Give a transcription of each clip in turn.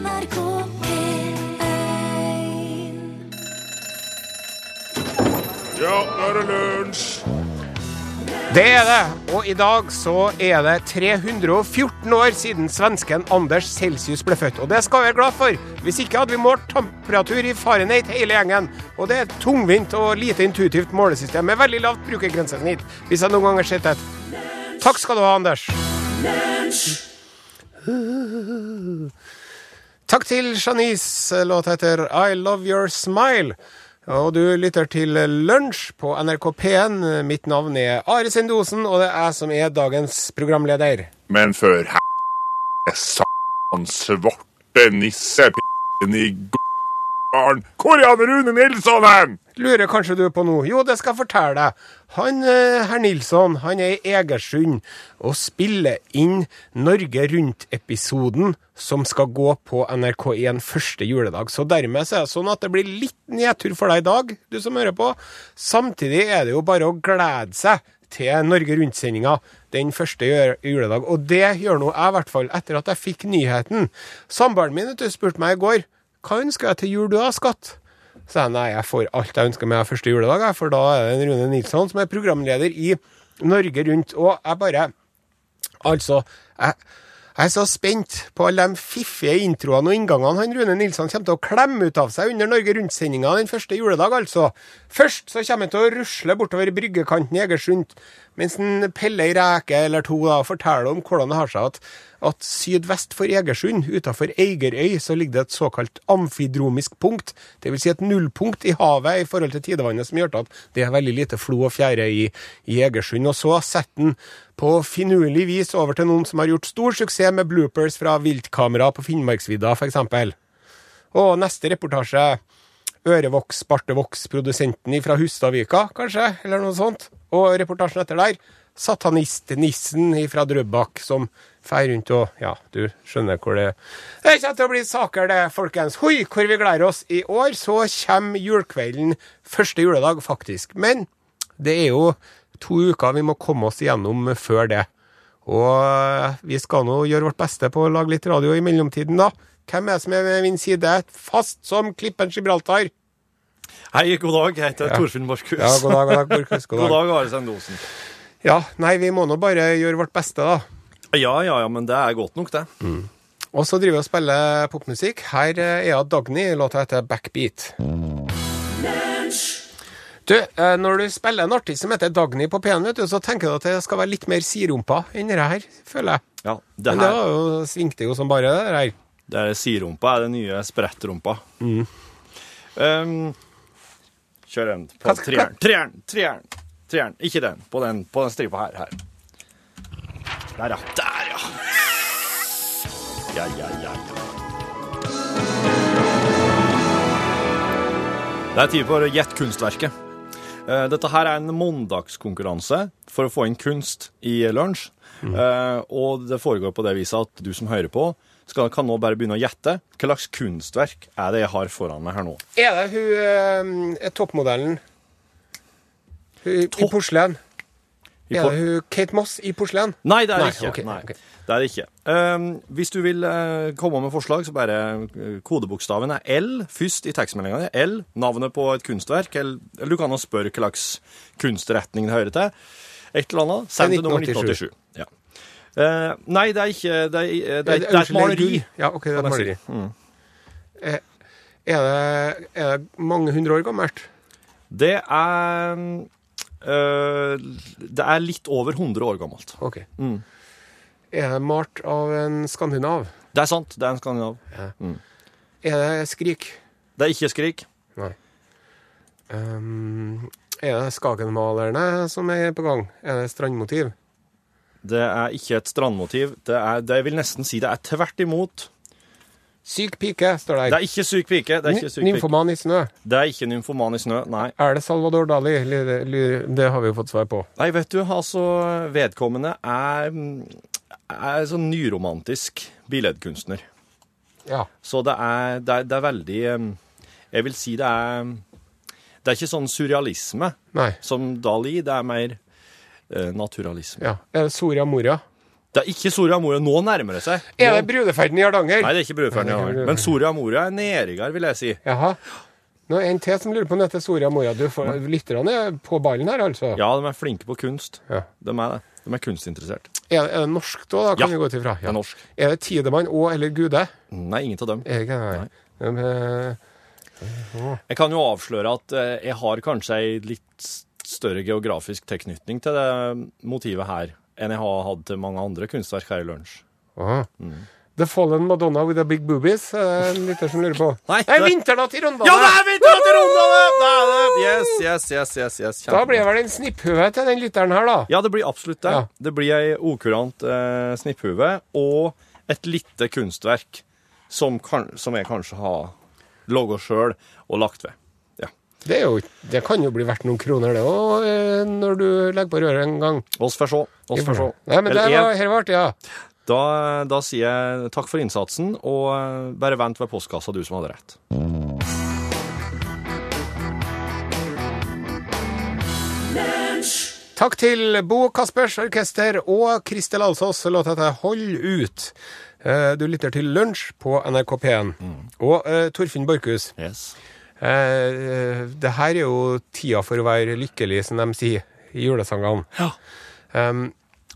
NRK P1 Ja, nå er det lunsj! Det er det, og i dag så er det 314 år siden svensken Anders Celsius ble født. Og det skal vi være glad for. Hvis ikke hadde vi målt temperatur i Fahrenheit hele gjengen. Og det er et tungvint og lite intuitivt målesystem med veldig lavt brukergrensesnitt, hvis jeg noen gang har sett et. Takk skal du ha, Anders. Takk til Janice. Låt heter I Love Your Smile. Og du lytter til Lunsj på NRK P1. Mitt navn er Are Sendosen, og det er jeg som er dagens programleder. Men før sa han svarte nisse i g***barn. Hvor er han Rune Nilsson hen? Lurer kanskje du på noe? Jo, det skal jeg fortelle deg. Han eh, herr Nilsson han er i Egersund og spiller inn Norge Rundt-episoden som skal gå på NRK1 første juledag. Så dermed så er det sånn at det blir litt nedtur for deg i dag, du som hører på. Samtidig er det jo bare å glede seg til Norge Rundt-sendinga den første juledag. Og det gjør nå jeg, i hvert fall, etter at jeg fikk nyheten. Samboeren min spurte meg i går hva ønsker jeg til jul du har, skatt? Så jeg nei, jeg får alt jeg ønsker meg første juledag, for da er det Rune Nilsson som er programleder i Norge Rundt. Og jeg bare Altså, jeg, jeg er så spent på alle de fiffige introene og inngangene han Rune Nilsson kommer til å klemme ut av seg under Norge Rundt-sendinga den første juledag, altså. Først så kommer han til å rusle bortover bryggekanten i Egersund mens han peller ei reke eller to da, forteller om hvordan det har seg at, at sydvest for Egersund, utafor Eigerøy, så ligger det et såkalt amfidromisk punkt. Vil si et nullpunkt i havet i forhold til tidevannet, som gjør at det er veldig lite flo og fjære i, i Egersund. Og så setter han på finurlig vis over til noen som har gjort stor suksess med bloopers fra viltkamera på Finnmarksvidda, f.eks. Og neste reportasje Ørevoks, Bartevoks, produsenten fra Hustadvika, kanskje, eller noe sånt. Og reportasjen etter der, satanistnissen fra Drøbak, som fer rundt og Ja, du skjønner hvor det Det kommer til å bli saker, det, folkens. Hoi, hvor vi gleder oss. I år så kommer julekvelden første juledag, faktisk. Men det er jo to uker vi må komme oss igjennom før det. Og vi skal nå gjøre vårt beste på å lage litt radio i mellomtiden, da. Hvem er det som er ved min side? Fast som klippen Gibraltar. Hei, god dag. Jeg heter Ja. Torfinn Borchhus. Ja, god dag, god dag, Borchhus, god dag. God dag, Are Sendosen. Ja, nei, vi må nå bare gjøre vårt beste, da. Ja, ja, ja, men det er godt nok, det. Og så driver vi og spiller popmusikk. Her er Dagny, låta heter Backbeat. Du, eh, når du spiller en artist som heter Dagny på P1, vet du, så tenker du at det skal være litt mer sirumpa enn det her, føler jeg. Ja, det her... Men det var jo, svingte jo som bare det der. det er sirumpa, er det nye sprettrumpa. Mm. Um, kjør en på treeren. Treeren, treeren, treeren. Ikke den. På den, på den stripa her. her. Der, ja. Der, ja. Ja, ja, ja, ja. Det er tid for Gjett kunstverket. Eh, Dette her er en mandagskonkurranse for å få inn kunst i lunsj. Mm. Og det foregår på det viset at du som hører på, skal, kan nå bare begynne å gjette hva slags kunstverk er det jeg har foran meg her nå. Er det hun eh, toppmodellen hun, i Topp? porselen? Er det hun Kate Moss i porselen? Nei, det er det ikke. Okay, Nei, Okay. det er det ikke. Um, hvis du vil uh, komme med forslag, så bare uh, kodebokstaven er L først i tekstmeldinga di. L, navnet på et kunstverk, eller, eller du kan også spørre hva slags kunstretning det hører til. Et eller annet. Send til nummer 1987. 1987. Ja. Uh, nei, det er ikke Det er, det er, det er et maleri. Ja, ok, det er et maleri. Mm. Er, er, det, mange hundre år gammelt? Det er eh, Det er litt over 100 år gammelt. Ok. Mm. Er det malt av en skandinav? Det er sant. Det er en skandinav. Er det Skrik? Det er ikke Skrik. Nei. Um, er det Skagenmalerne som er på gang? Er det strandmotiv? Det er ikke et strandmotiv. Det er, det vil nesten si det er tvert imot. Syk pike, står Det der. er ikke syk pike. Det er ikke syk pike. Nymfoman i snø. Det er ikke nymfoman i snø, nei. Er det Salvador Dali? Det har vi jo fått svar på. Nei, vet du, altså, vedkommende er, er sånn nyromantisk billedkunstner. Ja. Så det er, det er, det er veldig Jeg vil si det er Det er ikke sånn surrealisme Nei. som Dali, det er mer eh, naturalisme. Ja. Er det Soria Moria? Det er ikke Soria Moria. Nå nærmer det seg. Er det brudeferden i Hardanger? Nei, det er ikke brudeferden. i det er ja. Men Soria Moria er nedrigere, vil jeg si. Jaha. Nå er en til som lurer på om dette er Soria Moria. Du får, lytterne er på ballen her, altså. Ja, de er flinke på kunst. Ja. De er det. De er kunstinteressert. Er, er det norsk da, da kan Ja, vi gå ut ifra? det er norsk. Er det Tidemann og eller Gude? Nei, ingen av dem. Jeg, nei. det? Nei. Eh, Jeg kan jo avsløre at eh, jeg har kanskje ei litt større geografisk tilknytning til det motivet her enn jeg har hatt til mange andre kunstverk her i lunsj. aha. The Fallen Madonna with the Big Boobies, er en lytter som lurer på. Nei, det- Vinternatt i Rondane! Ja, det er vinternatt i Rondane! Er! Yes, yes, yes, yes, yes. Da blir det vel en snipphue til den lytteren her, da. Ja, det blir absolutt det. Ja. Det blir ei okurant eh, snipphue og et lite kunstverk som, kan, som jeg kanskje har laga sjøl og lagt ved. Det, er jo, det kan jo bli verdt noen kroner, det òg, når du legger på røret en gang. Oss får se. Oss får se. Nei, men det var, her var artig, ja. Da, da sier jeg takk for innsatsen, og eh, bare vent ved postkassa, du som hadde rett. Takk til Bo Kaspers Orkester og Kristel Alsås. Låta heter Hold ut. Eh, Du lytter til Lunsj på NRK P1. Og uh, Torfinn Borchhus, Yes. Eh, det her er jo tida for å være lykkelig, som de sier i julesangene. Ja. Um,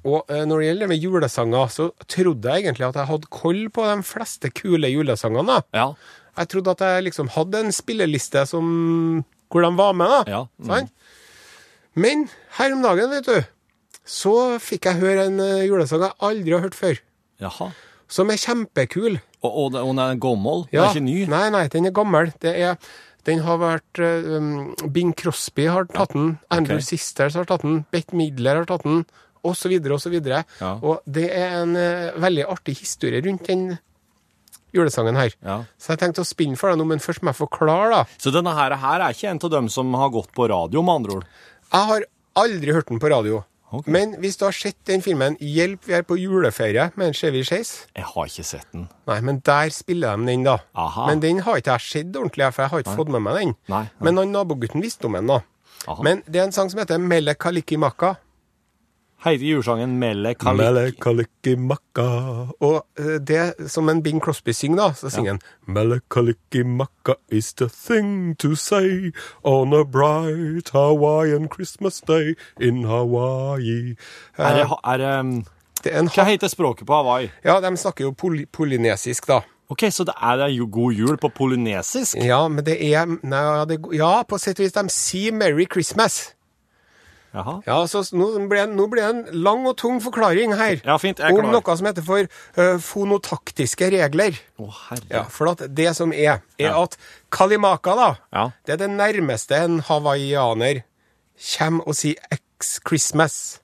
og eh, når det gjelder det med julesanger, så trodde jeg egentlig at jeg hadde koll på de fleste kule julesangene. Ja. Jeg trodde at jeg liksom hadde en spilleliste som, hvor de var med, da. Ja, mm. Sant? Men her om dagen, vet du, så fikk jeg høre en eh, julesang jeg aldri har hørt før. Jaha. Som er kjempekul. Og, og, og den er gammel? Ja, Den er ikke ny? Nei, nei, den er gammel. Det er, den har vært eh, um, Bing Crosby har tatt den, Andrew okay. Sisters har tatt den, Bette Midler har tatt den, osv., osv. Ja. Og det er en uh, veldig artig historie rundt den julesangen her. Ja. Så jeg tenkte å spinne for deg nå, men først må jeg forklare, da. Så denne her, her er ikke en av dem som har gått på radio, med andre ord? Jeg har aldri hørt den på radio. Ok. Men hvis du har sett den filmen 'Hjelp, vi er på juleferie' med Chevy Chase Jeg har ikke sett den. Nei, men der spiller de den, da. Aha. Men den har ikke jeg sett ordentlig, for jeg har ikke fått med meg den. Nei, nei. Men han nabogutten visste om den, da. Aha. Men det er en sang som heter 'Melle Kalikimaka. Heter julesangen Melle Kalik? Mele Kalikimaka. Og eh, det som en Bing Crosby synger, da, så synger han Mele Kalikimaka is the thing to say on a bright Hawaiian Christmas day in Hawaii. Eh, Er det, er det, um, det er en hva heter språket på Hawaii? Ja, de snakker jo poly polynesisk, da. Ok, Så det er jo god jul på polynesisk? Ja, men det er nei, ja, det, ja, på sett og vis. De sier 'Merry Christmas'. Jaha. Ja, så nå det- nå ble, det en lang og tung forklaring her. Ja, fint, om noe som heter for uh, fonotaktiske regler. Å, herre. Ja, For at det som er, er Ja. at kalimaka, da, Ja. det er det nærmeste en hawaiianer kommer og sier ex Christmas.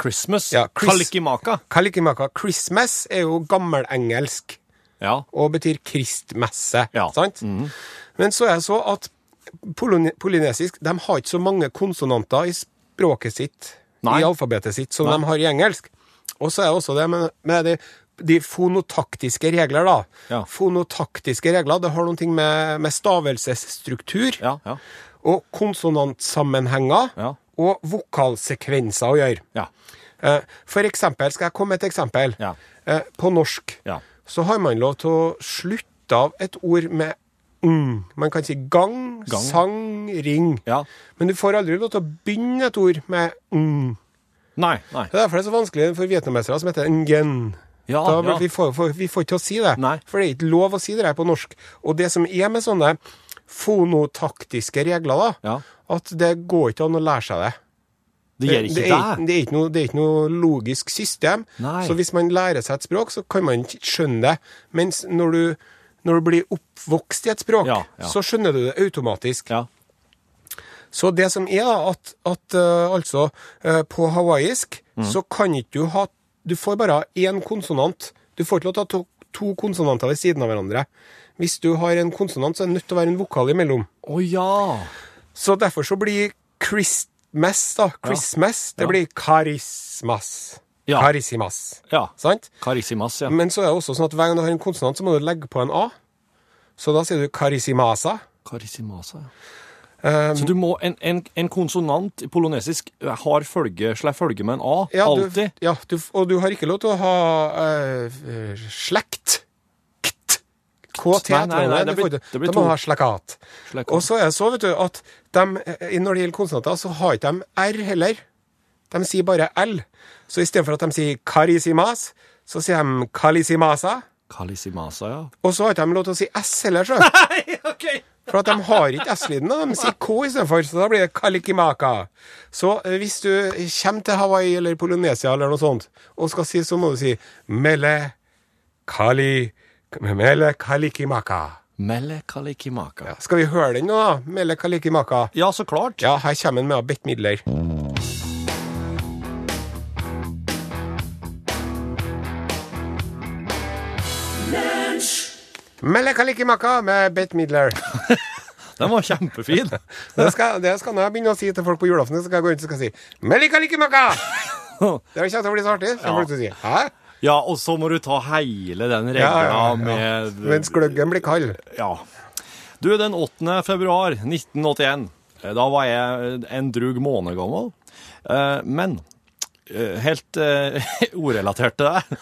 Christmas? Ja, Chris- Kalikimaka? Kalikimaka. Christmas er jo gammelengelsk. Ja. og betyr kristmesse. Ja. Sant? Sant? Men så er det så at polyne- polynesisk de har ikke så mange konsonanter i språket sitt, Nei. i alfabetet sitt, som Nei. de har i engelsk. Og så er det også det med, med de, de fonotaktiske regler, da. Ja. Fonotaktiske regler, det har noe med, med stavelsesstruktur Ja, ja. og konsonantsammenhenger og vokalsekvenser å gjøre. Ja. Eh, For eksempel, skal jeg komme med et eksempel? Ja. Eh, På norsk Ja. så har man lov til å slutte av et ord med mm. Man kan si gang, Gang. sang, ring. Ja. Men du får aldri lov til å begynne et ord med ng. Nei, nei. Det er derfor det er så vanskelig for vietnamesere som heter ngen. Ja, da, ja. vi, får, vi får ikke til å si det, Nei. for det er ikke lov å si det her på norsk. Og det som er med sånne fonotaktiske regler, da, Ja. at det går ikke an å lære seg det. Det gjør ikke det, det. er, det, er ikke noe, det er ikke noe logisk system. Nei. Så hvis man lærer seg et språk, så kan man ikke skjønne det. Mens når du, når du blir oppvokst i et språk, Ja, ja. så skjønner du det automatisk. Ja. Så det som er, at, at uh, altså uh, på hawaiisk Mm. så kan ikke du ha Du får bare én konsonant. Du får ikke lov til å ha to, to konsonanter ved siden av hverandre. Hvis du har en konsonant, så er det nødt til å være en vokal imellom. Å ja. Så derfor så blir Christmas, da, Christmas, det blir karismas. Ja. Carissimas. Ja. Sant? Carissimas, ja. Men så er det også sånn at hver gang du har en konsonant, så må du legge på en A. Så da sier du carissimasa. Carissimasa, ja. Så du må, en, en, en konsonant i polonesisk har følge, slår følge med en A, Ja, du, ja du, og du har ikke lov til å ha uh, slekt. Kt. KT. Nei, nei, nei, det blir- det blir Da må ha. Slekat. Og så er det så, vet du, at de, eh, når det gjelder konsonanter, så har ikke de R heller. De sier bare L. Så istedenfor at de sier karisimas, så sier de kalisimasa. Kalisimasa, ja. Og så har ikke de lov til å si S heller, så. Nei, ok! For at de har ikke S-lyden, de sier K istedenfor. Så da blir det kalikimaka. Så eh, hvis du kommer til Hawaii eller Polynesia eller noe sånt, og skal si, så må du si mele kali Mele kalikimaka. Mele kalikimaka. Ja, skal vi høre den nå, da? Mele kalikimaka. Ja, så klart. Ja, her kommer den med Bette Midler. Mele kalikimaka med Bate Midler. Den var kjempefin. Det skal, det skal jeg begynne å si til folk på julaften. Så skal jeg gå rundt og skal si Melika likimaka! Det kommer til å bli så artig. Så Ja. folk til å si Hæ? Ja, og så må du ta hele den regla Ja, ja, ja. med Mens gløggen blir kald. Ja. Du, den 8. februar 1981, eh, da var jeg en drug måned gammel. Eh, Men eh, helt eh, orelatert til det.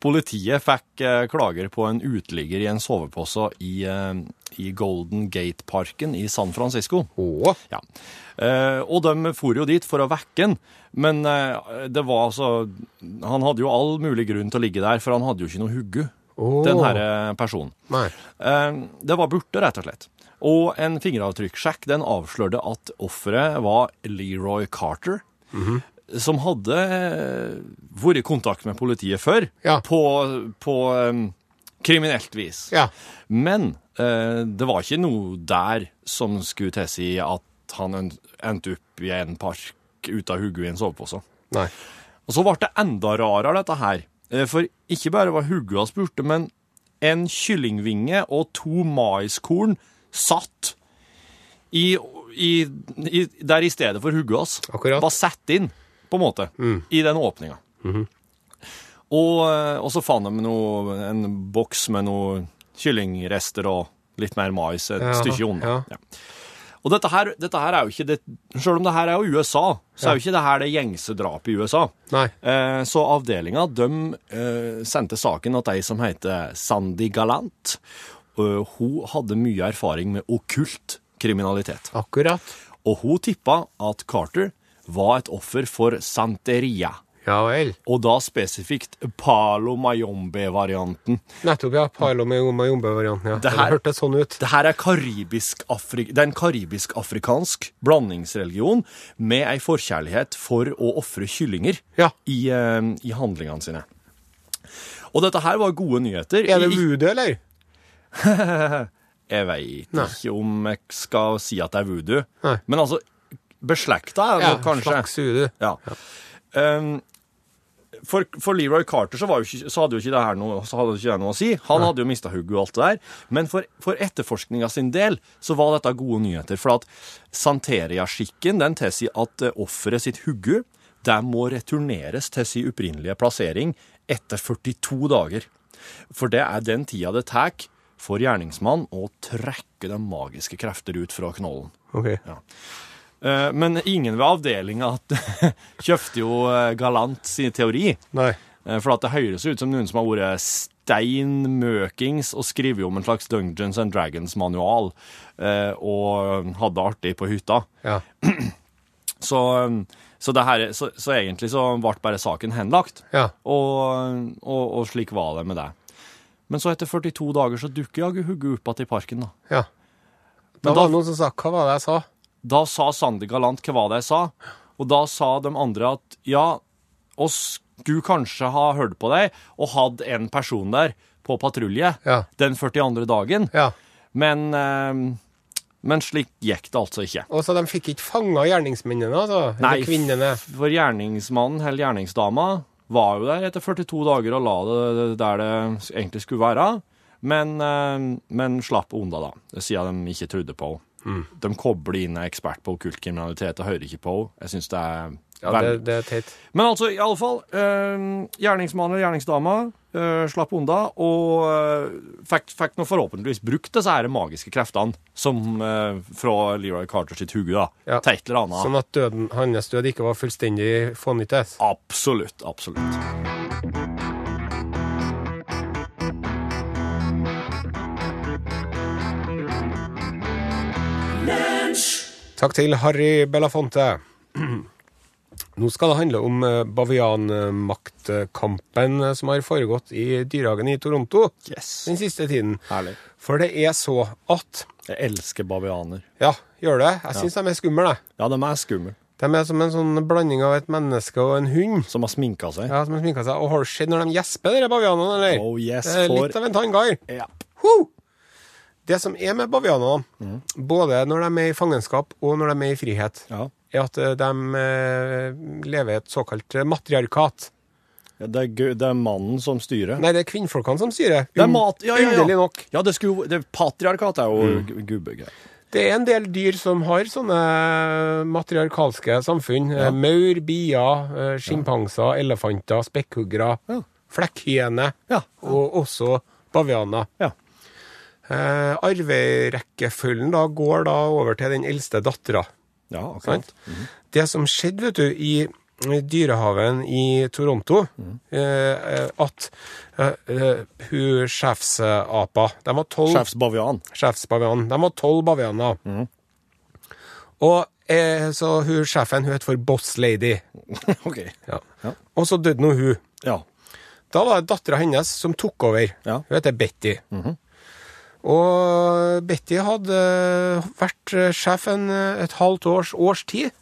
Politiet fikk eh, klager på en uteligger i en sovepose i, eh, i Golden Gate-parken i San Francisco. Åh! Ja. Eh, og de for jo dit for å vekke han, men det var altså Han hadde jo all mulig grunn til å ligge der, for han hadde jo ikke noe hugge, Åh. den her eh, personen. Nei. Eh, det var borte, rett og slett. Og en fingeravtrykkssjekk den avslørte at offeret var Leroy Carter, som hadde eh, vært i kontakt med politiet før, Ja. på, på um, kriminelt vis. Ja. Men uh, det var ikke noe der som skulle tilsi at han endte opp i en park ut av hodet i en sovepose. Nei. Og så ble det enda rarere, dette her. For ikke bare var hodet hans borte, men en kyllingvinge og to maiskorn satt i, i, i, der i stedet for hodet hans. Var satt inn, på en måte, i den åpninga. og, -hmm. og så fant de noe, en boks med noen kyllingrester og litt mer mais et ja, stykke unna. ja. Ja. Og dette her, dette her er jo ikke det Selv om det her er jo USA, så er jo ikke det her det gjengse drapet i USA. Eh, så avdelinga de eh, sendte saken at ei som heter Sandy Galant, eh, hun hadde mye erfaring med okkult kriminalitet. Akkurat. Og hun tippa at Carter var et offer for santeria. Ja vel. Og da spesifikt Palo Mayombe-varianten. Nettopp, ja. Palo med Jombe-varianten. Ja. Det her- Det hørtes sånn ut. Det her er, karibisk det er en karibisk-afrikansk blandingsreligion med ei forkjærlighet for å ofre kyllinger Ja. i, uh, i handlingene sine. Og dette her var gode nyheter. Er det voodoo, eller? Jeg veit ikke om jeg skal si at det er voodoo. Nei. Men altså, beslekta er det Ja, kanskje. slags voodoo. Ja. Um, for, for Leroy Carter så, ikke, så hadde jo ikke det her noe, så hadde ikke det noe å si. Han hadde jo mista hugget og alt det der. Men for, for etterforskninga sin del så var dette gode nyheter. For at Santeria-skikken den tilsier at eh, offeret sitt hugge det må returneres til sin opprinnelige plassering etter 42 dager. For det er den tida det tar for gjerningsmann å trekke de magiske krefter ut fra knollen. Ok. Eh, Men ingen ved avdelinga kjøpte jo eh, galant sin teori. Nei. Eh, For at det høres ut som noen som har vært stein møkings og skrevet om en slags Dungeons and Dragons-manual eh, og hadde det artig på hytta. Ja. Så, eh, så, det her, så, så egentlig så ble bare saken henlagt, Ja. og, og, og slik var det med det. Men så etter 42 dager så dukker jaggu hugget opp igjen i parken, da. ja. Da Men var det noen som sa Hva var det jeg sa? Da sa Sander galant hva de sa, og da sa de andre at ja, oss skulle kanskje ha hørt på deg og hatt en person der på patrulje Ja. den 42. dagen, Ja. men, eh, men slik gikk det altså ikke. Og så de fikk ikke fanga gjerningsmennene, altså? Eller kvinnene? for gjerningsmannen eller gjerningsdama var jo der etter 42 dager og la det der det egentlig skulle være, men, eh, men slapp unna da, siden de ikke trodde på henne. Mm. De kobler inn en ekspert på okkult kriminalitet og hører ikke på henne. Jeg syns det er Ja, det, det er teit. Men altså, i alle fall, eh, gjerningsmannen eller gjerningsdama eh, slapp unna, og eh, fikk, fikk nå forhåpentligvis brukt disse her magiske kreftene som eh, fra Leroy Carter sitt hode, da, Ja. til et eller annet. Sånn at døden, hans død ikke var fullstendig fånyttes. Absolutt, absolutt. Takk til Harry Belafonte. Nå skal det handle om eh, bavianmaktkampen eh, som har foregått i dyrehagen i Toronto Yes. den siste tiden. Herlig. For det er så at Jeg elsker bavianer. Ja, gjør det? Jeg syns de er skumle, jeg. Ja, de er skumle. De er som en sånn blanding av et menneske og en hund. Som har sminka seg. Ja, som har sminka seg. Og har du sett når de gjesper, de bavianene, eller? Oh, yes, det for- litt av en tanngard. Ja. Huh! Det som er med bavianene, Mm. både når de er i fangenskap og når de er i frihet, Ja. er at eh, de eh, lever i et såkalt eh, matriarkat. Ja, Det, er, det er mannen som styrer. Nei, det er kvinnfolkene som styrer. Det er mat... Ja, ja. Underlig nok. Ja, det skulle det, Patriarkat er jo mm. gubbegreier. Det er en del dyr som har sånne matriarkalske samfunn. Ja. Maur, bier, sjimpanser, elefanter, spekkhuggere, Ja. flekkhyene Ja. og også bavianer. Ja. Eh, arverekkefølgen da går da over til den eldste dattera. Ja, akkurat. -hmm. Det som skjedde, vet du, i dyrehaven i Toronto, eh, at eh, eh, hun sjefsapa De var tolv Sjefsbavian. sjefsbavian. De var tolv bavianer. Og eh, så hun sjefen hun het for Boss Lady. OK. Ja. Ja. Og så døde nå hun. Ja. Da var det dattera hennes som tok over. Ja. Hun heter Betty. Og Betty hadde vært sjef en, et halvt års, års tid.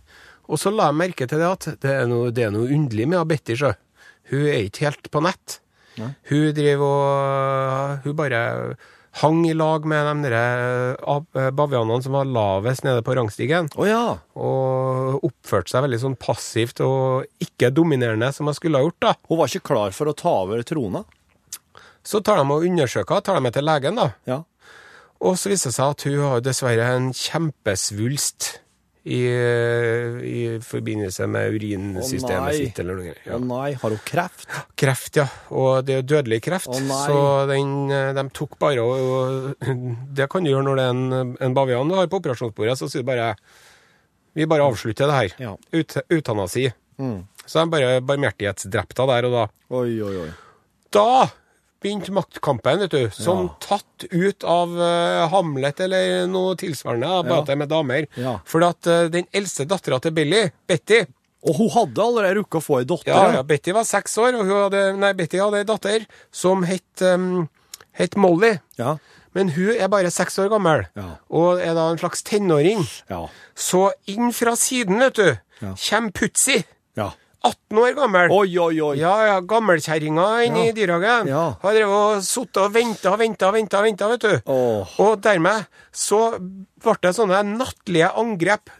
Og så la jeg merke til det at det er noe, det er noe underlig med Betty. Så. Hun er ikke helt på nett. Hun driver og Hun bare hang i lag med de der bavianene som var lavest nede på rangstigen. Oh, ja. Og oppførte seg veldig sånn passivt og ikke dominerende, som hun skulle ha gjort. da. Hun var ikke klar for å ta over trona. Så tar de og undersøker, tar de med til legen, da. Ja. Og så viser det seg at hun har dessverre en kjempesvulst i, i forbindelse med urinsystemet sitt. eller noe. Å Ja. nei, har hun kreft? Kreft, ja. Og det er jo dødelig kreft. Å, nei. så den, eh, de tok bare og, og Det kan du gjøre når det er en, en bavian du har på operasjonsbordet. Så sier du bare Vi bare avslutter det her. Ja. Ut, utanasi. Mm. Så de bare barmhjertighetsdrepte der og da. Oi, oi, oi. Da begynte maktkampen, vet du. Som Ja. tatt ut av uh, Hamlet eller noe tilsvarende, bare Ja. at er med damer. Ja. Fordi at eh, den eldste dattera til Billy, Betty Og hun hadde allerede rukket å få ei datter. ja, ja, Betty var seks år, og hun hadde, nei, Betty hadde ei datter som het, um, het Molly. Ja. Men hun er bare seks år gammel, Ja. og er da en slags tenåring. Ja. Så inn fra siden, vet du, Ja. kommer Putzi, ja. 18 år gammel. Oi, oi, oi. Ja, ja, gammelkjerringa inne Ja. i dyrehagen. Ja. Har drevet og sittet og venta og venta og venta, venta, vet du. Oh. Og dermed så ble det sånne nattlige angrep.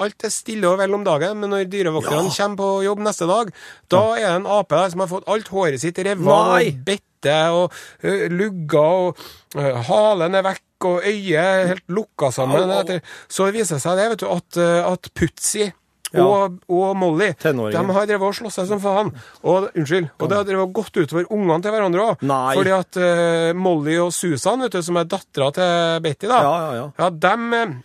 Alt er stille og vel om dagen, men når dyrevokterne Ja. kommer på jobb neste dag, da er det en ape der som har fått alt håret sitt revet og bitte og uh, lugga, og uh, halen er vekk, og øyet helt lukka sammen. Au, au. Så Så det viser seg det, vet du, at, at Putzi Ja. og, og Molly de har drevet og slåss seg som faen. Og, unnskyld. Og det har drevet gått utover ungene til hverandre òg. Fordi at uh, Molly og Susan, vet du, som er dattera til Betty, da, Ja, ja, ja. ja dem,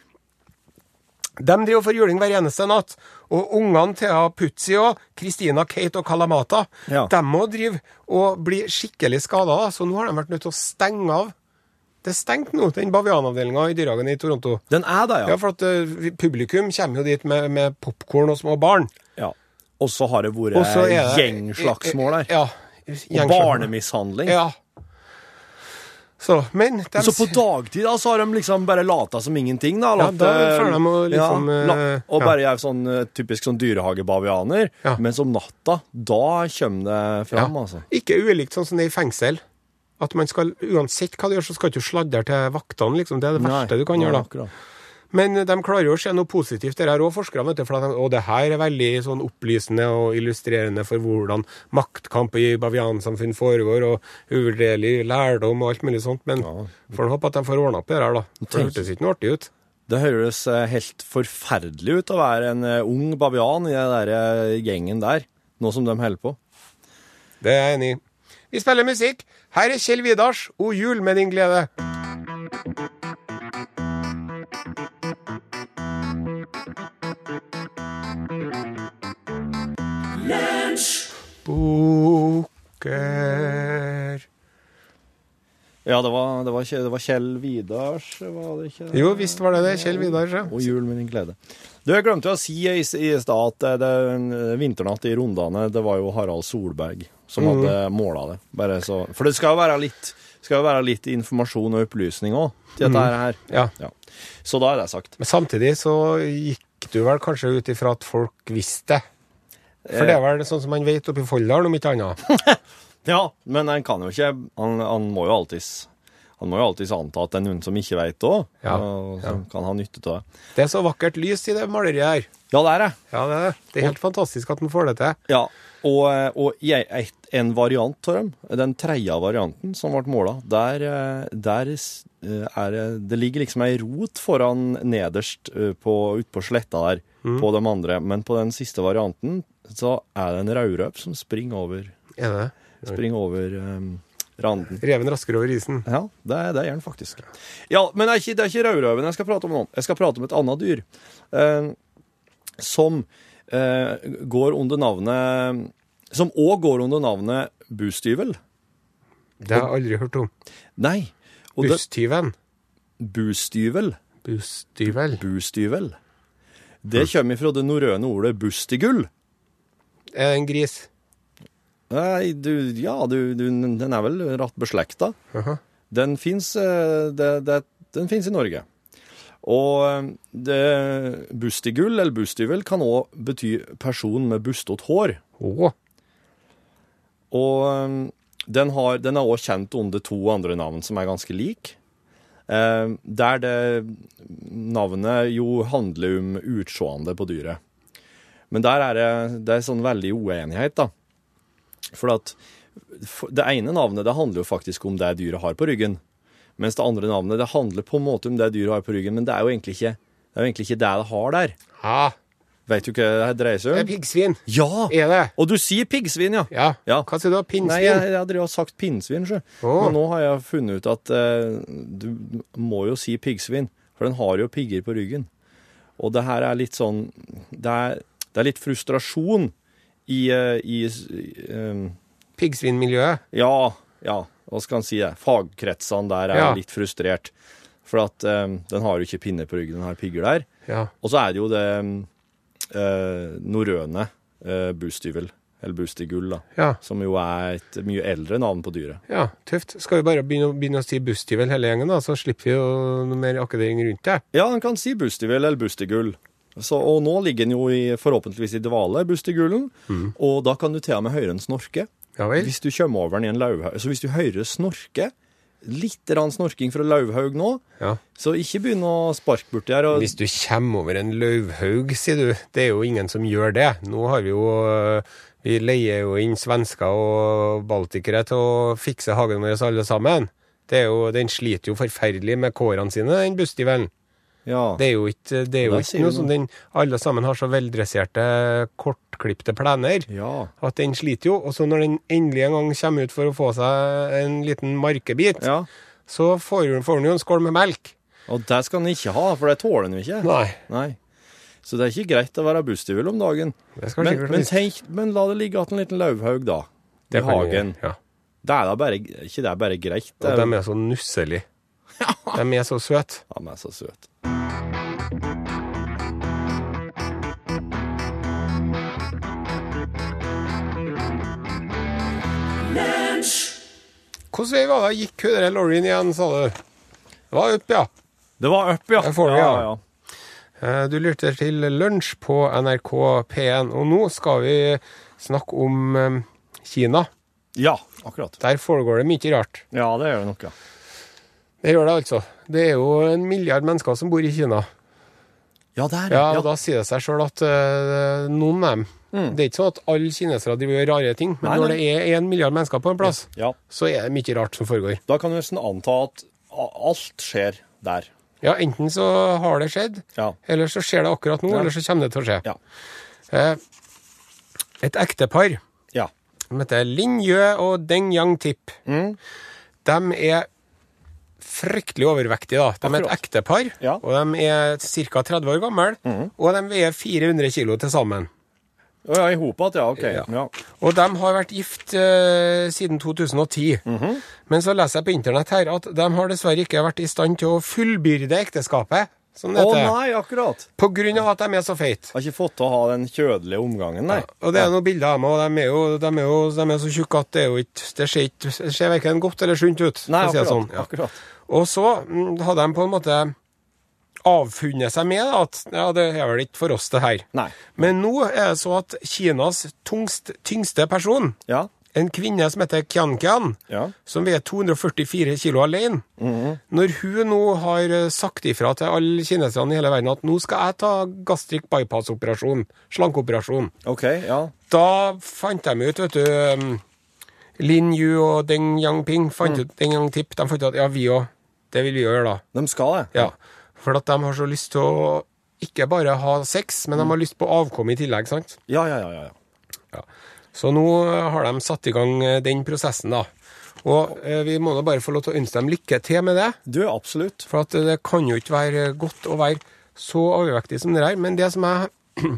de driver får juling hver eneste natt. Og ungene til Putzi og Christina, Kate og Kalamata, Ja. de må drive og bli skikkelig skada. Så nå har de vært nødt til å stenge av. Det er stengt nå, den bavianavdelinga i Dyrehagen i Toronto. Den er det, Ja, ja. for at uh, publikum kommer jo dit med, med popkorn og små barn. ja. Og så har det vært Og det gjengslagsmål der. Ja. Og gjengslagsmål. barnemishandling. Ja. Så, men de, Så på dagtid da, så har de liksom bare lata som ingenting, da. Ja, da eh, føler de å liksom, ja, la, Og Og ja. bare er sånn eh, typisk sånn dyrehagebavianer. Ja. Mens om natta, da kommer det fram, altså. Ikke ulikt sånn som det er i fengsel. At man skal, uansett hva du gjør, så skal du ikke sladre til vaktene, liksom. Det er det verste du kan gjøre, da. akkurat. Men de klarer jo å se noe positivt. Det her òg forskerne. For de, og det her er veldig sånn opplysende og illustrerende for hvordan maktkamp i baviansamfunn foregår, og uvurderlig lærdom og alt mulig sånt. Men får håpe at de får ordna opp det her, da. For det hørtes ikke noe artig ut. Det høres eh, helt forferdelig ut å være en eh, ung bavian i den der eh, gjengen der, nå som de holder på. Det er jeg enig i. Vi spiller musikk. Her er Kjell Vidars O jul med din glede. Bukker Ja, det var, det var, Kjell, det var Kjell Vidars, var det ikke? det? Jo, visst var det det. Kjell Vidars, ja. Og jul med din glede. Du, jeg glemte å si i, i stad at det, det, en vinternatt i Rondane, det var jo Harald Solberg som hadde måla det. Bare så, for det skal jo være litt, skal jo være litt informasjon og opplysning òg til dette her. ja. Ja. Så da er det sagt. Men samtidig så gikk du vel kanskje ut ifra at folk visste det. For det er vel sånn som man vet oppe i Folldal, om ikke annet. Ja, men han kan jo ikke Han, han må jo alltids han må jo alltids anta at det er noen som ikke vet det òg, Ja, og som kan ha nytte av det. Det er så vakkert lys i det maleriet her. Ja, det er det. Ja, det er det. Det er helt fantastisk at han får det til. Ja, og, og jeg, et, en variant av dem, den tredje varianten som ble måla, der, eh, der eh, er det ligger liksom ei rot foran nederst eh, på, ut på sletta der, på de andre, men på den siste varianten så er det en raurøp som springer over, Er det? Springer over um, randen. Reven raskere over isen. Ja, det, er- det er den faktisk. Ja, Men det er ikke, det er ikke rødreven jeg skal prate om nå. Jeg skal prate om et annet dyr. Eh, som eh, går under navnet Som òg går under navnet bustyvel. Det har jeg aldri hørt om. Nei. Busstyven. bustyvel. Bustyvel. Bustyvel. Det kommer fra det norrøne ordet bustigull. Er det en gris? Nei, du, ja, du, du, den er vel rett beslekta. Aha. Den fins den finnes i Norge. Og eh, det, bustigull, eller bustyvel, kan òg bety person med bustete hår. Oh. Og eh, den, har, den er òg kjent under to andre navn som er ganske like. Eh, der det navnet jo handler om utseendet på dyret. Men der er det, det er sånn veldig uenighet, da. For at det ene navnet det handler jo faktisk om det dyret har på ryggen. Mens det andre navnet det handler på en måte om det dyret har på ryggen, men det er jo egentlig ikke det, er egentlig ikke det det har der. Ha. Vet du hva det dreier seg om? det er piggsvin. Ja! Er det? Og du sier piggsvin, ja. Ja. Ja. Hva sier du? Nei, Pinnsvin? jeg, jeg hadde jo sagt pinnsvin, sjø. Oh. Men nå har jeg funnet ut at uh, du må jo si piggsvin, for den har jo pigger på ryggen. Og det her er litt sånn Det er, det er litt frustrasjon i, eh, i um, Piggsvinmiljøet? Ja, ja, hva skal en si det? Fagkretsene der er Ja. litt frustrert. For at um, den har jo ikke pinne på ryggen, den har pigger der. Ja. Og så er det jo det eh, norrøne uh, bustyvel, eller bustigull, da. Ja. Som jo er et mye eldre navn på dyret. ja, tøft. Skal vi bare begynne, begynne å si bustyvel hele gjengen, da, så slipper vi jo noe mer akkedering rundt det. Ja, en kan si bustyvel eller bustigull. Så, og nå ligger den jo i, forhåpentligvis i dvale, bustigullen, og da kan du til og med høre den snorke. Ja? Hvis du kommer over den i en lauvhaug. Så hvis du hører snorke, litt rann snorking fra lauvhaug nå, Ja. så ikke begynn å sparke borti her. Og, Hvis du kommer over en lauvhaug, sier du. Det er jo ingen som gjør det. Nå har vi jo øh, Vi leier jo inn svensker og baltikere til å fikse hagen vår alle sammen. Det er jo, den sliter jo forferdelig med kårene sine, den bustivelen. Ja. Det er jo ikke, det er jo ikke noe som den Alle sammen har så veldresserte, kortklipte plener. ja. At den sliter jo. Og så når den endelig en gang kommer ut for å få seg en liten markebit, ja. så får den jo en skål med melk. Og det skal den ikke ha, for det tåler den jo ikke. Nei. Nei. Så det er ikke greit å være bustyvel om dagen. Men, men, tenk, men la det ligge igjen en liten lauvhaug, da. Det I hagen. Ja. Det er da bare, ikke det er bare greit. Det Og er, de er så nusselige. De er så søte. Ja, men er så søt. Hvordan vei var det gikk der Lauren igjen, sa du? Det var opp, ja. Det var opp, ja. Får ja, ja. ja. Eh, Du lytter til Lunsj på NRK P1, og nå skal vi snakke om eh, Kina. Ja, akkurat. Der foregår det mye rart. Ja, det gjør det nok, ja. Det gjør det altså. Det er jo en milliard mennesker som bor i Kina. Ja, der, Ja, og Da sier det seg sjøl at eh, noen av dem Det er ikke sånn at alle kinesere driver gjør rare ting, men nei, Nei, når det er én milliard mennesker på en plass, Ja. så er det mye rart som foregår. Da kan du nesten anta at alt skjer der. Ja, enten så har det skjedd, Ja. eller så skjer det akkurat nå, Ja. eller så kommer det til å skje. Ja. Eh, et ektepar Ja. som heter Lin Yue og Deng Yang Tip. Mm. De er fryktelig overvektige, da. De er et ektepar, Ja. Mm. og de er ca. 30 år gamle, og de veier 400 kilo til sammen. Å ja, i hop ja. OK. Ja. Ja. Og de har vært gift eh, siden 2010. Mhm. Men så leser jeg på internett her at de har dessverre ikke vært i stand til å fullbyrde ekteskapet, som det Å heter. nei, akkurat. På grunn av at de er så feite. Har ikke fått til å ha den kjødelige omgangen, nei. Og det er noen bilder av dem, og de er jo, de er jo de er så tjukke at det er jo ikke Det ser, ikke, ser verken godt eller sunt ut. Nei, å akkurat. sånn. Ja. akkurat. Og så mm, hadde de på en måte avfunnet seg med at ja, det er vel ikke for oss, det her. Nei. Men nå er det så at Kinas tungst, tyngste person, Ja. en kvinne som heter Kian Kian, Ja. som veier 244 kilo alene, Mhm. når hun nå har eh, sagt ifra til alle kineserne i hele verden at nå skal jeg ta gastric bypass-operasjon, slankeoperasjon, okay, ja. da fant de ut, vet du um, Lin Yu og Deng Yangping fant ut, Deng Yang Tip, de fant ut at ja, vi òg, det vil vi gjøre, da. De skal det. Ja, For at de har så lyst til å ikke bare ha sex, men de har lyst på avkom i tillegg, sant? Ja, ja, ja. ja, ja. Så nå har de satt i gang eh, den prosessen, da. Og eh, vi må da bare få lov til å ønske dem lykke til med det. Du, absolutt. For at det kan jo ikke være godt å være så overvektig som det der. Men det som jeg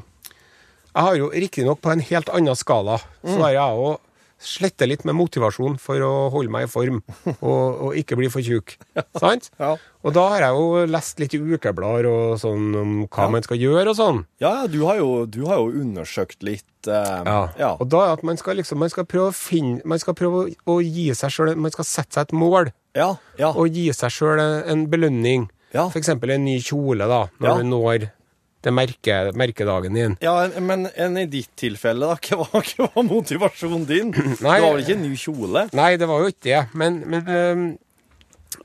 Jeg har jo riktignok på en helt annen skala, så har jeg òg slette litt med motivasjon for å holde meg i form og, og ikke bli for tjukk. Sant? Ja. Og da har jeg jo lest litt i ukeblader og sånn om hva man skal gjøre og sånn. Ja, ja, du har jo, du har jo undersøkt litt Uh, ja. Og da at man skal liksom Man skal prøve å finne Man skal prøve å, gi seg sjøl Man skal sette seg et mål ja, ja. og gi seg sjøl en, belønning. Ja. For eksempel en ny kjole, da, når Ja. du når det merke, merkedagen din. Ja, men enn i ditt tilfelle, da? Hva hva var motivasjonen din? Nei. det var vel ikke en ny kjole? Nei, det var jo ikke det. Men, men,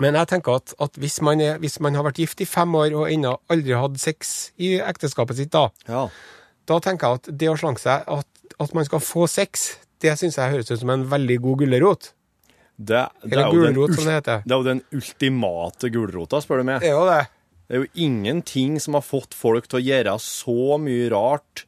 men jeg tenker at, at hvis, man er, hvis man har vært gift i fem år og ennå aldri hatt sex i ekteskapet sitt, da, Ja. da tenker jeg at det å slanke seg, at, at man skal få sex, det syns jeg høres ut som en veldig god gulrot. Det, det, er jo den som det heter. det er jo den ultimate gulrota, spør du meg. Det er jo det. Det er jo ingenting som har fått folk til å gjøre så mye rart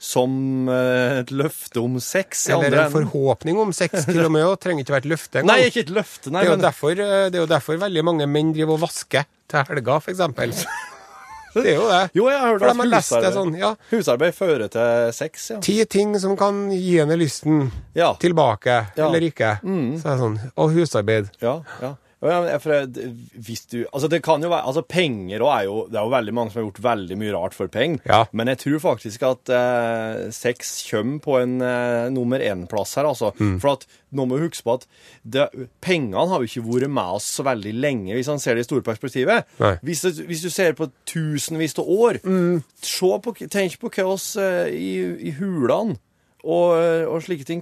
som eh, et løfte om sex. Eller en forhåpning om sex, til og med. Og trenger ikke være et løfte engang. Nei, ikke et løfte, nei. Det er, Men, derfor, eh, det er jo derfor veldig mange menn driver og vasker til helga, eksempel. Det er jo det. jo, jeg har hørt at husarbeid, sånn, ja. husarbeid fører til sex, ja. Ti ting som kan gi henne lysten Ja, tilbake, Ja. eller ikke. Så er det sånn. Og husarbeid. ja. ja. Hvis du, altså det kan jo være, altså Penger er jo Det er jo veldig mange som har gjort veldig mye rart for penger. Ja. Men jeg tror faktisk at eh, sex kommer på en eh, nummer én-plass her. altså. Mm. For at nå må vi huske på at det, pengene har jo ikke vært med oss så veldig lenge, hvis han ser det i store perspektivet. Mm. Hvis, det, hvis du ser på tusenvis av år, se på, tenk på hva oss eh, i, i hulene og, eh, og slike ting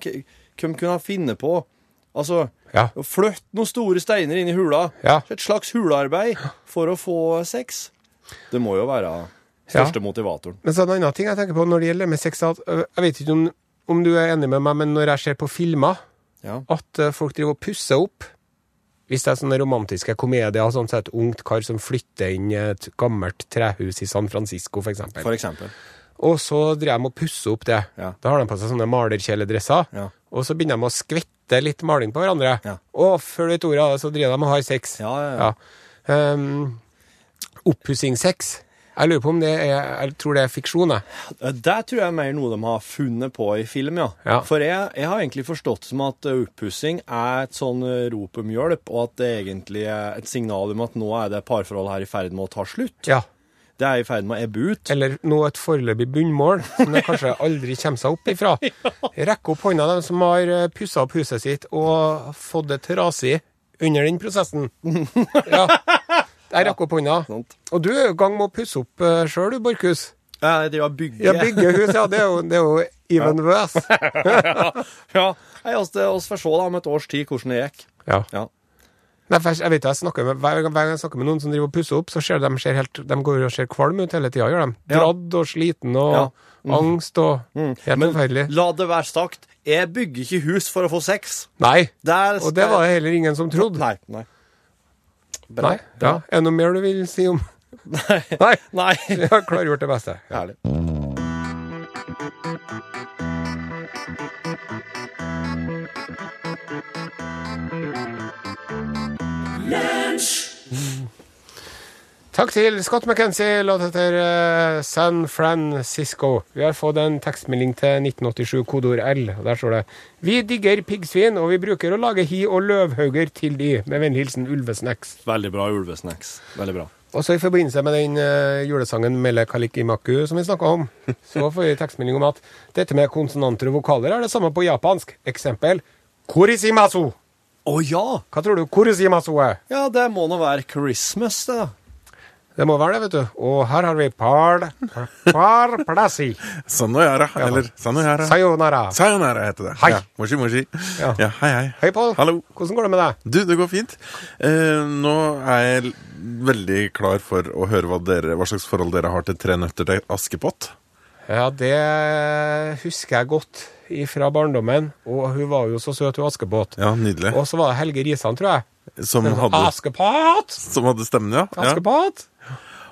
Hvem kunne ha funnet på Altså, Ja. å flytte noen store steiner inn i hula. Ja. Et slags hulearbeid for å få sex. Det må jo være største motivatoren. Men så er det en annen ting jeg tenker på når det gjelder med sex, at øh, jeg vet ikke om, om du er enig med meg, men når jeg ser på filmer, Ja. at øh, folk driver og pusser opp hvis det er sånne romantiske komedier, sånn som et ungt kar som flytter inn i et gammelt trehus i San Francisco, for eksempel. For eksempel. Og så driver de og pusser opp det. Ja. Da har de på seg sånne malerkjeledresser. Ja. Og så begynner de å skvette litt maling på hverandre. Ja. Og før du vet ordet av det, så driver de og har sex. Ja, ja, ja. Ja. Um, Oppussingssex. Jeg lurer på om det er Jeg tror det er fiksjon, jeg. Eh, Det tror jeg er mer noe de har funnet på i film, ja. Ja. For jeg, jeg har egentlig forstått som at eh, oppussing er et sånn eh, rop om hjelp, og at det egentlig er et signal om at nå er det parforholdet her i ferd med å ta slutt. Ja. Det er i ferd med å ebbe ut. Eller nå et foreløpig bunnmål som det kanskje aldri kommer seg opp ifra. Rekk opp hånda, de som har pussa opp huset sitt og fått det trasig under den prosessen. Ja. Jeg rakk opp hånda. Og du er i gang med å pusse opp uh, sjøl, du, Borchhus. Jeg driver og bygger. Ja, bygger hus, ja. Det er jo, det er jo even worse. ja. Det- oss får se da om et års tid hvordan det gikk. Ja. Ja. Nei, for jeg, jeg vet jeg snakker med, hver, hver gang jeg snakker med noen som driver og pusser opp, så ser de, ser helt, de går og ser kvalm ut hele tida. Ja. Dradd og sliten og Ja. angst og Helt Men forferdelig. la det være sagt, jeg bygger ikke hus for å få sex. Nei. Der Og det var det heller ingen som trodde. Nei, nei. Nei. Ja. Er det noe mer du vil si om Nei. Nei. Nei. Jeg har klargjort det beste. Herlig. Takk til Scott McKenzie, låt etter eh, San Francisco. Vi har fått en tekstmelding til 1987, kodeord L. og Der står det Vi digger piggsvin, og vi bruker å lage hi og løvhauger til de. Med vennlig hilsen Ulvesnacks. Veldig bra ulvesnacks. Veldig bra. Og så i forbindelse med den eh, julesangen Melle Kalikimaku som vi snakka om, så får vi tekstmelding om at dette med konsonanter og vokaler er det samme på japansk. Eksempel korisimasu. Å ja! Hva tror du korisimasu er? Ja, det må nå være Christmas, det. da. Det må være det, vet du. Og her har vi par, par plassi. Sanoyara, eller Sanoyara. Sayonara. Sayonara heter det. Hei. Ja, moshi, moshi. Ja. Ja. hei, hei. Hei, Pål. Hallo. Hvordan går det med deg? Du, det går fint. Eh, nå er jeg veldig klar for å høre hva, dere, hva slags forhold dere har til Tre nøtter til Askepott. Ja, det husker jeg godt fra barndommen. Og hun var jo så søt, hun Askepott. Ja, nydelig. Og så var det Helge Risan, tror jeg. Som hadde, Askepott! som hadde stemmen, ja. ja. Askepott!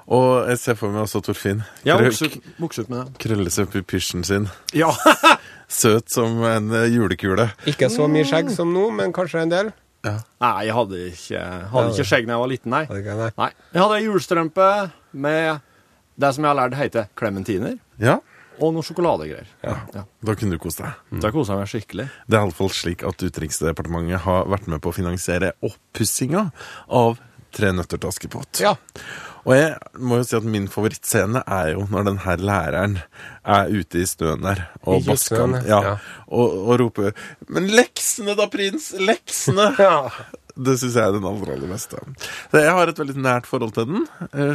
Og jeg ser for meg også Torfinn. Ja, vokse ut, med det. Krølle seg opp i pysjen sin. Ja. Søt som en eh, julekule. Ikke så mye skjegg som nå, men kanskje en del. Ja. Nei, jeg hadde ikke, hadde ikke skjegg da jeg var liten, nei. Ikke, nei. nei. Jeg hadde ei julestrømpe med det som jeg har lært heter klementiner, Ja, og noe sjokoladegreier. Ja. da kunne du kose deg. Da kosa jeg meg skikkelig. Det er iallfall slik at Utenriksdepartementet har vært med på å finansiere oppussinga av Tre nøtter til Askepott. Ja. Og jeg må jo si at min favorittscene er jo når den her læreren er ute i snøen der og basker ja, ja. og, og roper 'Men leksene da, prins! Leksene!' Ja. Det syns jeg er den aller, aller beste. Jeg har et veldig nært forhold til den,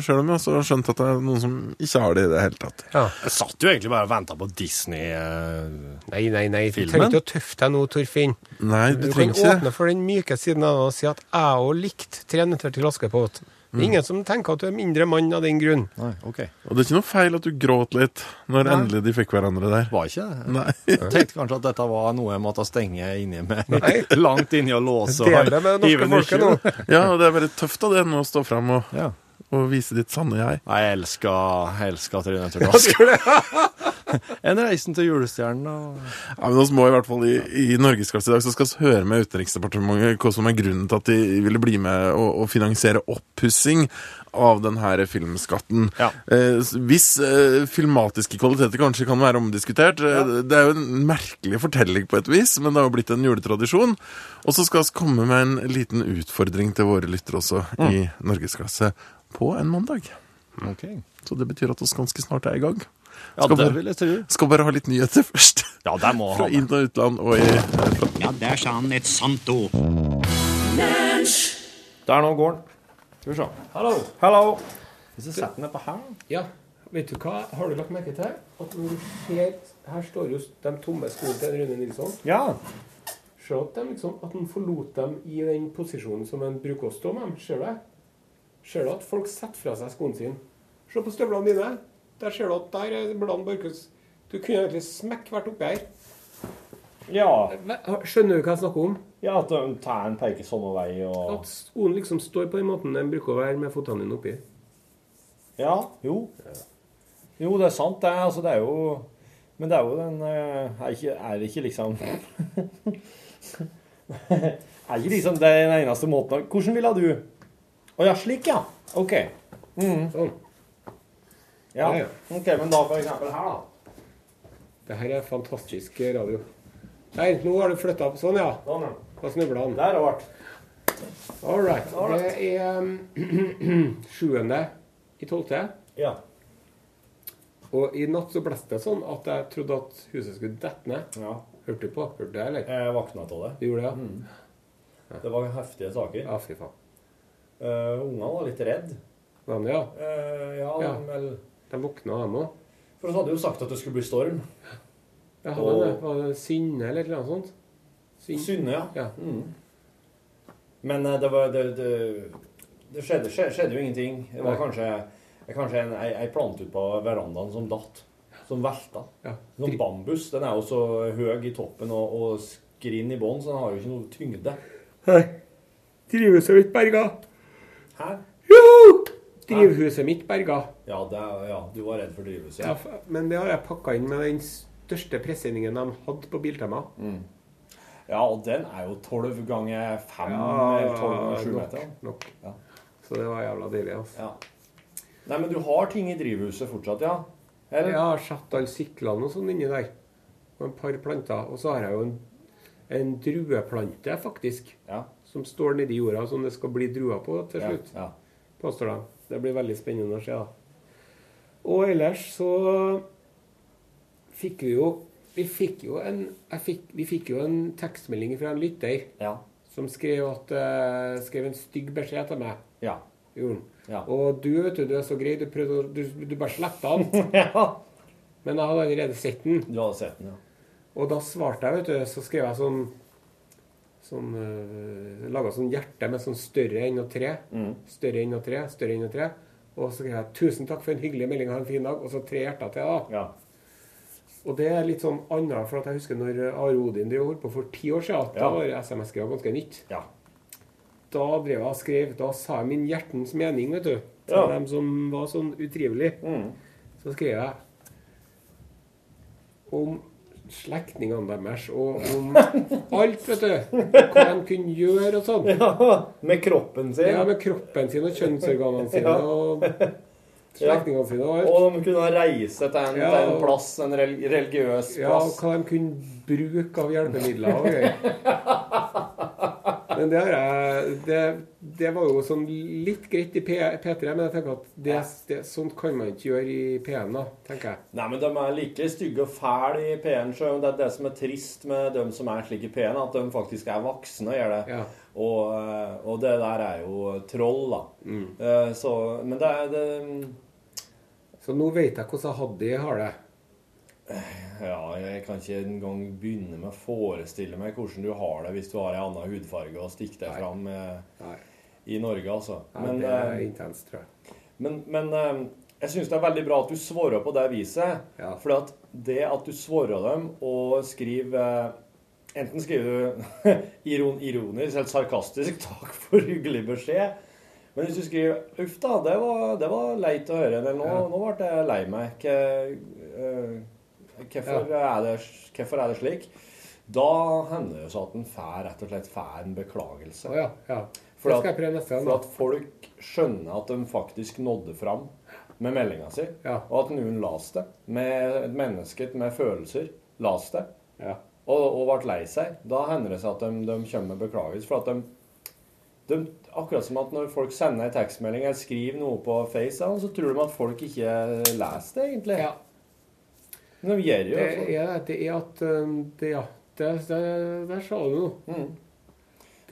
sjøl om jeg også har skjønt at det er noen som ikke har det i det hele tatt. ja. Jeg satt jo egentlig bare og venta på Disney-filmen. Nei, nei, nei. Du trenger ikke å tøffe deg nå, Torfinn. Nei, du Du kan trenger ikke åpne for den myke siden av det og si at jeg òg likte Tre nøtter til Askepott. Det er ingen som tenker at du er mindre mann av den grunn. Nei, OK. Og det er ikke noe feil at du gråt litt når Nei. endelig de fikk hverandre der. Var ikke det? Nei. Jeg tenkte kanskje at dette var noe jeg måtte stenge inni meg. Langt inni og låse. og Del det med det norske folket nå. Ja, og det er veldig tøft av det nå å stå fram og, Ja. Og vise ditt sanne jeg. Nei, Jeg elsker, jeg elsker Trine Askepott. En reisen til julestjernen og Ja, men oss må i hvert fall i, i Norgesklasse i dag så skal vi høre med Utenriksdepartementet hva som er grunnen til at de ville bli med og, og finansiere oppussing av denne filmskatten. Ja. Eh, hvis eh, filmatiske kvaliteter kanskje kan være omdiskutert ja. Det er jo en merkelig fortelling på et vis, men det har jo blitt en juletradisjon. Og så skal vi komme med en liten utfordring til våre lyttere også i Norgesklasse på en mandag. Ok. Så det betyr at vi ganske snart er i gang. Ja, Skal det bare- vil jeg tro. Skal bare ha litt nyheter først. Ja, der må Fra inn- og utland og i Ja, der sa han et sant ord. Der nå går den. Skal vi se. Hallo. Hallo. Hvis jeg setter den nedpå her Ja, vet du hva? Har du lagt merke til at når du ser Her står jo de tomme skoene til Rune Nilsson. Ja. Se at de liksom At han forlot dem i den posisjonen som han bruker å stå med dem. Ser du det? Ser du at folk setter fra seg skoene sine? Se på støvlene dine. Der ser du at der er bladene Borchhus. Du kunne egentlig smekk vært oppi her. Ja. Skjønner du hva jeg snakker om? ja at tærne peker samme vei og At skoen liksom står på den måten den bruker å være med føttene dine oppi. Ja. Jo. Jo, det er sant, det. Altså, det er jo Men det er jo den eh, Er ikke, er det ikke liksom Er ikke liksom det den eneste måten Hvordan ville du Å ja, slik, ja. OK. Sånn. Ja. Ja, ja. OK, men da for eksempel her, da. Det her er fantastisk radio. Nei, nå har du flytta opp. Sånn, ja. Sånn, ja. Da snubla han. Der vært. All right. Det er um, sjuende i tolvte. Ja. Og i natt så blåste det sånn at jeg trodde at huset skulle dette ned. ja. Hørte du på? Hørte du det, eller? Jeg våkna av det. Du gjorde det, ja? Det var heftige saker. Ja, fy faen. Uh, Ungene var litt redde. Men ja. Uh, ja? Eh, ja, De, vel De våkna, dem òg. For vi hadde jo sagt at det skulle bli storm. Ja, hadde Og- det. Var det Synne eller noe sånt? Syn- Synne, ja. Ja. Men eh, det var Det, det, det skjedde, skjedde, skjedde jo ingenting. Det var Nei. kanskje, kanskje en, ei, ei plante ute på verandaen som datt. Som velta. ja. Sånn bambus. Den er jo så høy i toppen og, og skrinn i bånn, så den har jo ikke noe tyngde. Nei. Trives jo ikke berga. Hæ? Jo! Drivhuset mitt berga. Ja, det ja, du var redd for drivhuset. Ja, f- men det har jeg pakka inn med den største presenningen de hadde på Biltema. Ja, og den er jo 12 ganger 5 eller 12 ganger 7 nok, meter. nok. Ja. Så det var jævla deilig. altså. Ja. Nei, men du har ting i drivhuset fortsatt, ja? Eller? Jeg har satt alle syklene og sånn inni der. Og et par planter. Og så har jeg jo en, en drueplante, faktisk. Ja. Som står nedi jorda, som det skal bli druer på til slutt. ja. Påstår de. Det blir veldig spennende å se. da. Og ellers så fikk vi jo Vi fikk jo en, fikk, vi fikk jo en tekstmelding fra en lytter Ja. som skrev, at, eh, skrev en stygg beskjed til meg. Ja. Ja. Og du vet du, du er så grei, du, prøvde, du, du bare sletta den. ja. Men jeg hadde allerede sett den. Du hadde sett den, ja. Og da svarte jeg, vet du, så skrev jeg sånn Sånn uh, Laga sånn hjerte med sånn større enn og tre. Mm. Større enn og tre, større enn og tre. Og så skrev jeg 'Tusen takk for en hyggelig melding, ha en fin dag'. Og så tre hjerter til, da. ja. Og det er litt sånn annet, for at jeg husker når Are Odin drev holdt på for ti år siden. Da Ja. var SMS-skriva ganske nytt. Ja. Da drev jeg og skrev Da sa jeg min hjertens mening, vet du. Til Ja. dem som var sånn utrivelig. Mm. Så skrev jeg om slektningene deres og om alt, vet du. Hva de kunne gjøre og sånn. Ja, Med kroppen sin. Ja, med kroppen sin og kjønnsorganene sine og slektningene sine og alt. Og de kunne reise til en, Ja. til en plass, en religiøs plass. Ja, og hva de kunne bruke av hjelpemidler Okay. Men det jeg det, det var jo sånn litt greit i P, P3, men jeg tenker at det, det, sånt kan man ikke gjøre i P1, da, tenker jeg. Nei, men de er like stygge og fæle i P1. sjøl. det er det som er trist med dem som er slik i P1, at de faktisk er voksne og gjør det. Ja. Og, eh, og det der er jo troll, da. Mm. Eh, Så, men det er Så nå vet jeg hvordan Haddy har det. Ja, jeg kan ikke engang begynne med å forestille meg hvordan du har det hvis du har en annen hudfarge og stikker deg fram eh, i Norge, altså. Nei Men, det er eh, intenst, tror jeg. men, men eh, jeg syns det er veldig bra at du svarer på det viset. Ja. For at det at du svarer dem og skriver eh, Enten skriver du iron, ironisk eller sarkastisk 'takk for hyggelig beskjed'. Men hvis du skriver 'uff da, det var, det var leit å høre', eller 'nå, Ja. nå ble jeg lei meg', Ke- hvorfor, er det, hvorfor er det slik? Da hender det jo så at en får rett og slett fær en beklagelse. Oh, ja. ja. For at-. For at folk skjønner at de faktisk nådde fram med meldinga si, Ja. og at noen las det. Med et menneske med følelser las det, Ja. og, og ble lei seg. Da hender det seg at de, de kommer med beklagelse. For at de, de Akkurat som at når folk sender en tekstmelding eller skriver noe på Face, så tror de at folk ikke leser det, egentlig. ja. Men de gjør jo Det det. er, det er at um, det, Ja, det, det, der sa du noe. Mm.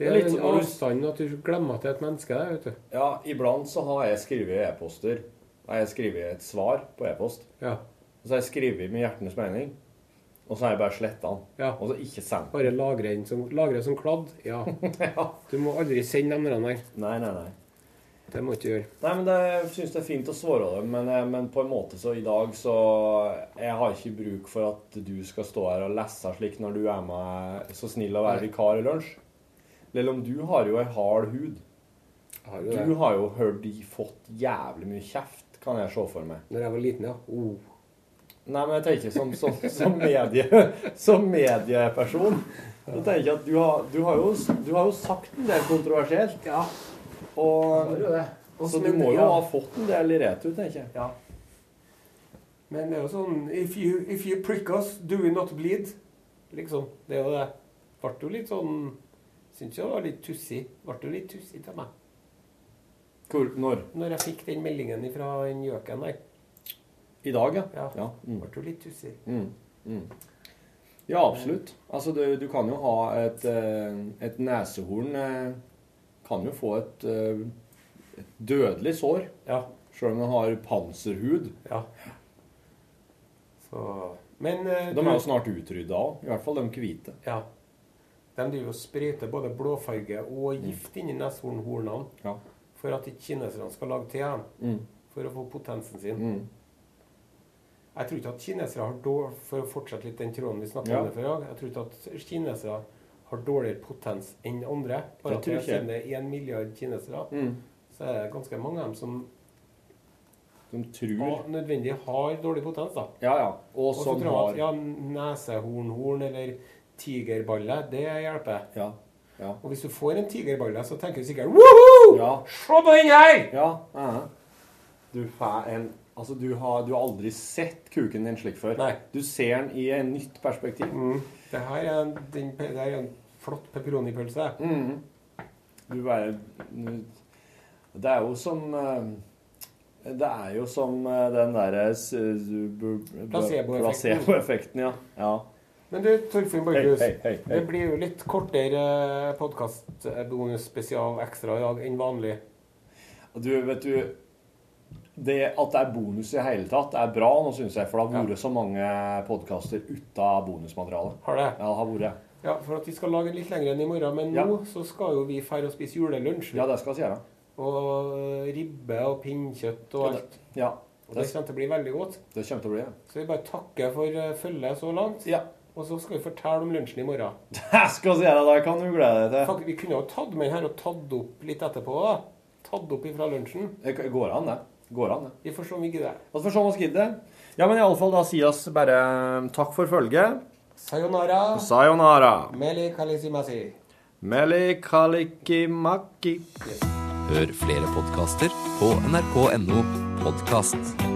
Det Det er litt den avstanden at du glemmer at det er et menneske der, vet du. Ja, iblant så har jeg skrevet e-poster. Har jeg skrevet et svar på e-post. Ja. Og så har jeg skrevet med hjertenes mening. Og så har jeg bare sletta den. ja. Og så ikke sendt. Bare lagre den som, lagre som kladd. Ja. Ja. Du må aldri sende dem der. Nei, nei, nei. Det må du ikke gjøre. Nei, men det, Jeg syns det er fint å svare dem, men, eh, men på en måte så i dag så Jeg har ikke bruk for at du skal stå her og lese slik når du er med så snill å være vikar i lunsj. Selv om du har jo ei hard hud. Har Du det. har jo hørt de fått jævlig mye kjeft, kan jeg se for meg. Når jeg var liten, ja. Oh. Nei, men jeg tenker som, som, som, medie, som medieperson. Så tenker jeg at du har, du, har jo, du har jo sagt en del kontroversielt. Ja, Og, og så du må jo ha fått en del retur, tenker jeg. Ja. Men det er jo sånn If you, if you prick us, do we not bleed? Liksom. Det er jo det. Ble jo litt sånn Syns jo det var litt tussig. Ble jo litt tussig til meg. Hvor, når? Når jeg fikk den meldingen fra den gjøken der. I dag, ja. Ja. Ja, mm. Ble jo litt tussig. Mm. Mm. ja absolutt. Altså, du, du kan jo ha et, eh, et nesehorn eh, Kan jo få et, eh, et dødelig sår, Ja. sjøl om den har panserhud. ja. Så Men eh, De er jo snart utrydda òg. I hvert fall de hvite. Ja. De driver og sprøyter både blåfarge og gift inni neshornhornene Ja. for at ikke kineserne skal lage te igjen. Mm. For å få potensen sin. Mm. Jeg tror ikke at kinesere har dårlig For å fortsette litt den tråden vi snakket Ja. om det før i dag. Jeg tror ikke at kinesere har dårligere potens enn andre. Bare at det siden det er én milliard kinesere, Mm. så er det ganske mange av dem som som tror nødvendig har dårlig potens. da. Ja, ja. Og som har ja, nesehornhorn eller tigerballe, det hjelper. Ja. Ja. Og hvis du får en tigerballe, så tenker du sikkert Woho! Ja. Se på den her! Ja. ja. Du får en Altså, du har, du har aldri sett kuken din slik før. Nei. Du ser den i et nytt perspektiv. Mm. Det her er en, den, det er en flott pepperonipølse. Mhm. Du bare Det er jo som eh, Det er jo som eh, den derre bu- Placeboeffekten. Placeboeffekten, ja. ja. Men du, Torfinn Borchhus. hey, hey, hey. Det blir jo litt kortere podkast, bonus, spesial, ekstra i dag enn vanlig. Du, vet du det At det er bonus i hele tatt, er bra nå, syns jeg. For det har vært så mange podkaster uten bonusmateriale. Har det? Ja, det har vært. Ja, for at vi skal lage litt lenger enn i morgen, men Ja. nå så skal jo vi dra og spise julelunsj. Ja, det skal vi gjøre. Og ribbe og pinnkjøtt og Ja, alt. det, ja, Og det det, kommer til å bli veldig godt. det kommer til å bli ja. Så vi bare takker for eh, følget så langt. Ja. Og så skal vi fortelle om lunsjen i morgen. Det skal vi gjøre, det kan du glede deg til. Fakt, vi kunne jo tatt med den her og tatt opp litt etterpå. da. Tatt opp ifra lunsjen. Det går an, det. Går an, det. Vi får se om vi gidder. Vi får se om vi gidder. Ja, men iallfall da sier oss bare takk for følget. Sayonara. Sayonara. Meli kalisimasi. Meli kalikimaki. Hør flere podkaster på nrk.no podkast.